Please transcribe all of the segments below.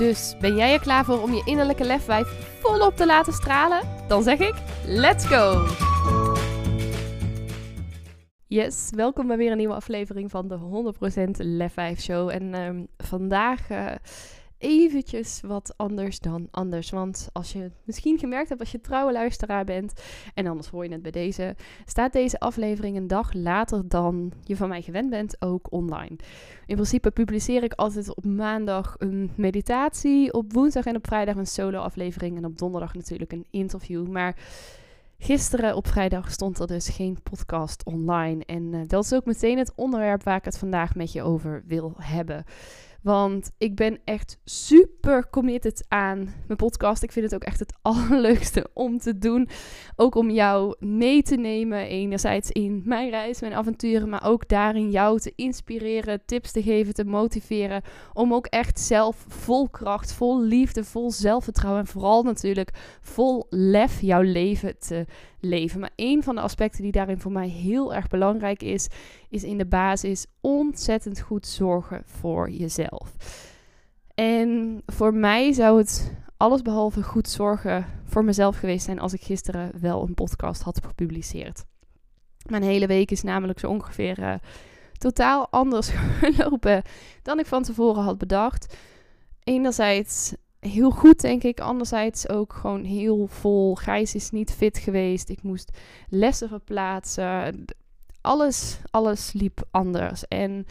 Dus ben jij er klaar voor om je innerlijke lefwijf volop te laten stralen? Dan zeg ik: let's go! Yes, welkom bij weer een nieuwe aflevering van de 100% Lefwijf Show. En ehm, vandaag uh, eventjes wat anders dan anders. Want als je misschien gemerkt hebt als je trouwe luisteraar bent, en anders hoor je het bij deze, staat deze aflevering een dag later dan je van mij gewend bent ook online. In principe publiceer ik altijd op maandag een meditatie, op woensdag en op vrijdag een solo aflevering en op donderdag natuurlijk een interview. Maar Gisteren op vrijdag stond er dus geen podcast online. En uh, dat is ook meteen het onderwerp waar ik het vandaag met je over wil hebben. Want ik ben echt super committed aan mijn podcast. Ik vind het ook echt het allerleukste om te doen. Ook om jou mee te nemen. Enerzijds in mijn reis, mijn avonturen. Maar ook daarin jou te inspireren, tips te geven, te motiveren. Om ook echt zelf vol kracht, vol liefde, vol zelfvertrouwen. En vooral natuurlijk vol lef jouw leven te leven. Maar een van de aspecten die daarin voor mij heel erg belangrijk is, is in de basis ontzettend goed zorgen voor jezelf. En voor mij zou het allesbehalve goed zorgen voor mezelf geweest zijn als ik gisteren wel een podcast had gepubliceerd. Mijn hele week is namelijk zo ongeveer uh, totaal anders gelopen dan ik van tevoren had bedacht. Enerzijds heel goed, denk ik. Anderzijds ook gewoon heel vol. Gijs is niet fit geweest. Ik moest lessen verplaatsen. Alles, alles liep anders. En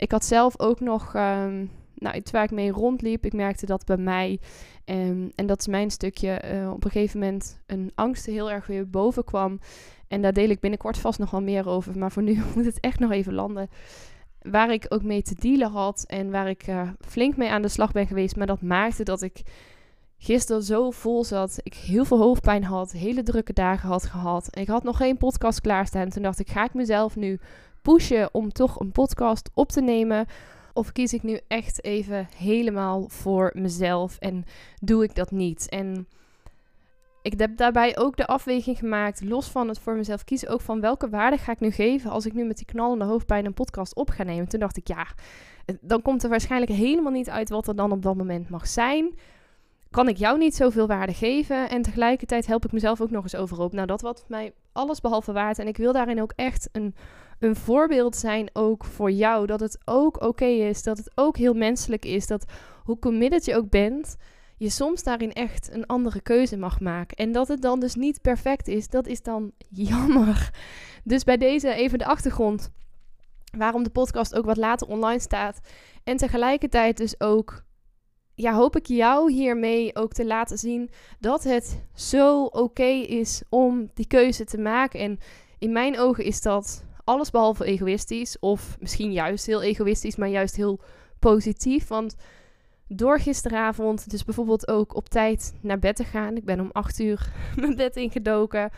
ik had zelf ook nog, um, nou, ik mee rondliep. Ik merkte dat bij mij, um, en dat is mijn stukje, uh, op een gegeven moment een angst heel erg weer boven kwam. En daar deel ik binnenkort vast nog wel meer over. Maar voor nu moet het echt nog even landen waar ik ook mee te dealen had en waar ik uh, flink mee aan de slag ben geweest. Maar dat maakte dat ik gisteren zo vol zat. Ik heel veel hoofdpijn had, hele drukke dagen had gehad. Ik had nog geen podcast klaarstaan. Toen dacht ik, ga ik mezelf nu pushen om toch een podcast op te nemen? Of kies ik nu echt even helemaal voor mezelf en doe ik dat niet? En ik heb daarbij ook de afweging gemaakt, los van het voor mezelf kiezen, ook van welke waarde ga ik nu geven als ik nu met die knallende hoofdpijn een podcast op ga nemen. Toen dacht ik, ja, dan komt er waarschijnlijk helemaal niet uit wat er dan op dat moment mag zijn. Kan ik jou niet zoveel waarde geven en tegelijkertijd help ik mezelf ook nog eens overhoop. Nou, dat wat mij alles behalve waard. En ik wil daarin ook echt een, een voorbeeld zijn, ook voor jou. Dat het ook oké is, dat het ook heel menselijk is, dat hoe committed je ook bent je soms daarin echt een andere keuze mag maken. En dat het dan dus niet perfect is, dat is dan jammer. Dus bij deze even de achtergrond. Waarom de podcast ook wat later online staat. En tegelijkertijd dus ook, ja, hoop ik jou hiermee ook te laten zien dat het zo oké is om die keuze te maken. En in mijn ogen is dat alles behalve egoïstisch. Of misschien juist heel egoïstisch, maar juist heel positief. Want door gisteravond dus bijvoorbeeld ook op tijd naar bed te gaan. Ik ben om 8 uur mijn bed ingedoken.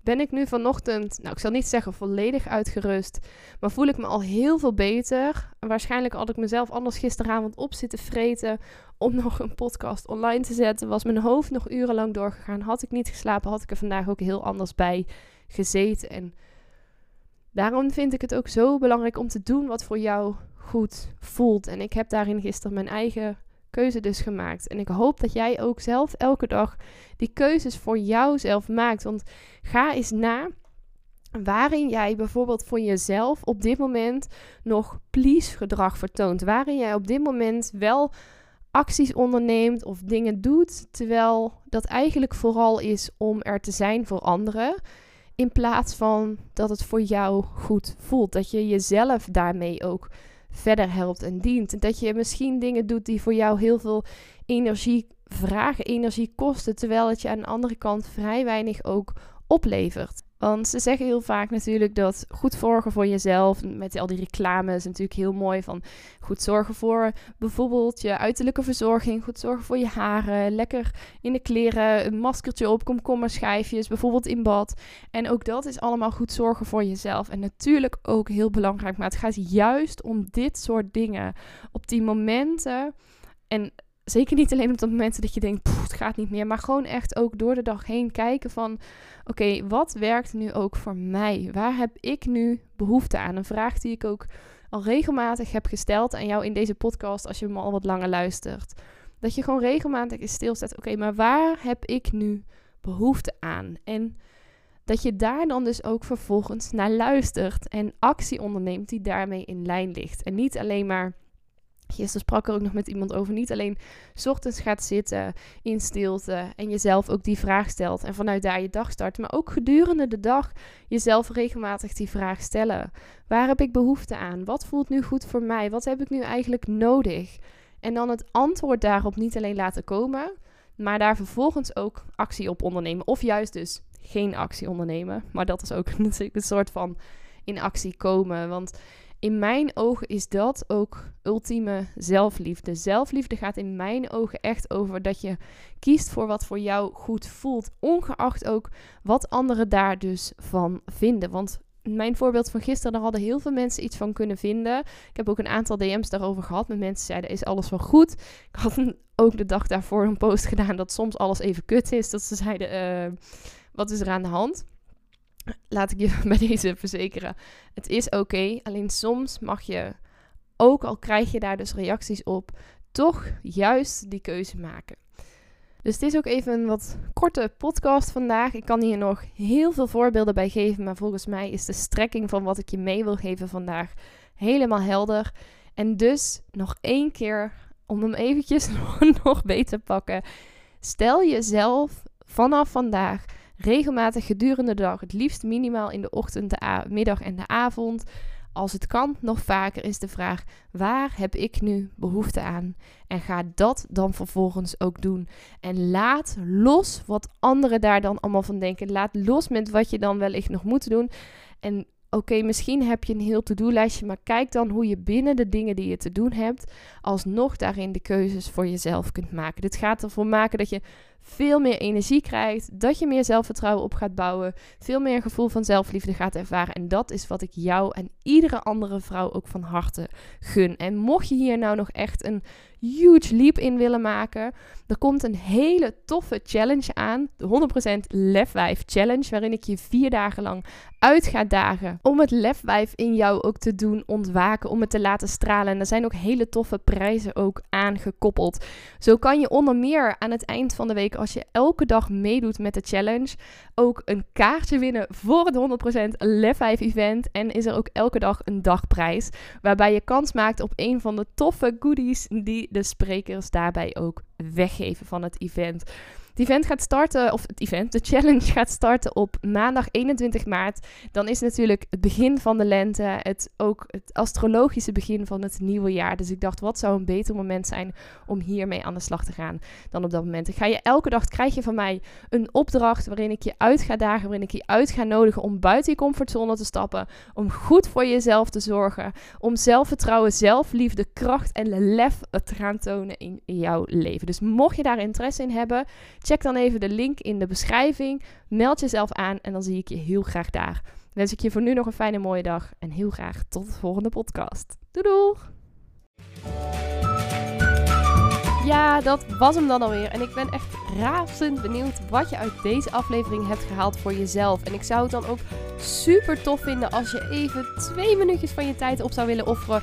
Ben ik nu vanochtend, nou ik zal niet zeggen volledig uitgerust, maar voel ik me al heel veel beter. waarschijnlijk had ik mezelf anders gisteravond op zitten vreten om nog een podcast online te zetten. Was mijn hoofd nog urenlang doorgegaan. Had ik niet geslapen, had ik er vandaag ook heel anders bij gezeten. En daarom vind ik het ook zo belangrijk om te doen wat voor jou goed voelt. En ik heb daarin gisteren mijn eigen keuze dus gemaakt. En ik hoop dat jij ook zelf elke dag die keuzes voor jouzelf maakt. Want ga eens na waarin jij bijvoorbeeld voor jezelf op dit moment nog please gedrag vertoont. Waarin jij op dit moment wel acties onderneemt of dingen doet, terwijl dat eigenlijk vooral is om er te zijn voor anderen. In plaats van dat het voor jou goed voelt. Dat je jezelf daarmee ook verder helpt en dient. Dat je misschien dingen doet die voor jou heel veel energie vragen, energie kosten, terwijl het je aan de andere kant vrij weinig ook oplevert. Want ze zeggen heel vaak natuurlijk dat goed zorgen voor jezelf, met al die reclames natuurlijk heel mooi van goed zorgen voor bijvoorbeeld je uiterlijke verzorging, goed zorgen voor je haren, lekker in de kleren, een maskertje op, komkommerschijfjes, bijvoorbeeld in bad. En ook dat is allemaal goed zorgen voor jezelf. En natuurlijk ook heel belangrijk, maar het gaat juist om dit soort dingen. Op die momenten en zeker niet alleen op de momenten dat je denkt, het gaat niet meer. Maar gewoon echt ook door de dag heen kijken van, oké, wat werkt nu ook voor mij? Waar heb ik nu behoefte aan? Een vraag die ik ook al regelmatig heb gesteld aan jou in deze podcast, als je me al wat langer luistert. Dat je gewoon regelmatig is stilstaat, oké, maar waar heb ik nu behoefte aan? En dat je daar dan dus ook vervolgens naar luistert en actie onderneemt die daarmee in lijn ligt. En niet alleen maar Gisteren sprak er ook nog met iemand over. Niet alleen s ochtends gaat zitten in stilte en jezelf ook die vraag stelt. En vanuit daar je dag start. Maar ook gedurende de dag jezelf regelmatig die vraag stellen. Waar heb ik behoefte aan? Wat voelt nu goed voor mij? Wat heb ik nu eigenlijk nodig? En dan het antwoord daarop niet alleen laten komen. Maar daar vervolgens ook actie op ondernemen. Of juist dus geen actie ondernemen. Maar dat is ook natuurlijk een soort van in actie komen. Want in mijn ogen is dat ook ultieme zelfliefde. Zelfliefde gaat in mijn ogen echt over dat je kiest voor wat voor jou goed voelt, ongeacht ook wat anderen daar dus van vinden. Want mijn voorbeeld van gisteren, hadden heel veel mensen iets van kunnen vinden. Ik heb ook een aantal DM's daarover gehad. Met mensen zeiden, is alles wel goed? Ik had ook de dag daarvoor een post gedaan dat soms alles even kut is. Dat ze zeiden, uh, wat is er aan de hand? Laat ik je bij deze verzekeren. Het is oké, alleen soms mag je, ook al krijg je daar dus reacties op, toch juist die keuze maken. Dus het is ook even een wat korte podcast vandaag. Ik kan hier nog heel veel voorbeelden bij geven, maar volgens mij is de strekking van wat ik je mee wil geven vandaag helemaal helder. En dus nog één keer, om hem eventjes nog beter te pakken. Stel jezelf vanaf vandaag regelmatig gedurende de dag, het liefst minimaal in de ochtend, de middag en de avond. Als het kan, nog vaker is de vraag: waar heb ik nu behoefte aan? En ga dat dan vervolgens ook doen. En laat los wat anderen daar dan allemaal van denken. Laat los met wat je dan wellicht nog moet doen. En oké, misschien heb je een heel to-do-lijstje, maar kijk dan hoe je binnen de dingen die je te doen hebt, alsnog daarin de keuzes voor jezelf kunt maken. Dit gaat ervoor maken dat je veel meer energie krijgt, dat je meer zelfvertrouwen op gaat bouwen, veel meer gevoel van zelfliefde gaat ervaren. En dat is wat ik jou en iedere andere vrouw ook van harte gun. En mocht je hier nou nog echt een huge leap in willen maken, er komt een hele toffe challenge aan, de 100% lefwijf challenge, waarin ik je vier dagen lang uit ga dagen om het lefwijf in jou ook te doen ontwaken, om het te laten stralen. En er zijn ook hele toffe prijzen ook aangekoppeld. Zo kan je onder meer aan het eind van de week als je elke dag meedoet met de challenge, ook een kaartje winnen voor het 100% Lef 5 event. En is er ook elke dag een dagprijs, waarbij je kans maakt op een van de toffe goodies die de sprekers daarbij ook weggeven van het event. Het event gaat starten, of het event, de challenge gaat starten op maandag 21 maart. Dan is natuurlijk het begin van de lente, het ook het astrologische begin van het nieuwe jaar. Dus ik dacht, wat zou een beter moment zijn om hiermee aan de slag te gaan dan op dat moment. Ik ga je elke dag, krijg je van mij een opdracht waarin ik je uit ga dagen, waarin ik je uit ga nodigen om buiten je comfortzone te stappen, om goed voor jezelf te zorgen, om zelfvertrouwen, zelfliefde, kracht en lef te gaan tonen in jouw leven. Dus mocht je daar interesse in hebben, Check dan even de link in de beschrijving. Meld jezelf aan en dan zie ik je heel graag daar. Wens ik je voor nu nog een fijne mooie dag en heel graag tot de volgende podcast. Doei doeg! Ja, dat was hem dan alweer. En ik ben echt razend benieuwd wat je uit deze aflevering hebt gehaald voor jezelf. En ik zou het dan ook super tof vinden als je even twee minuutjes van je tijd op zou willen offeren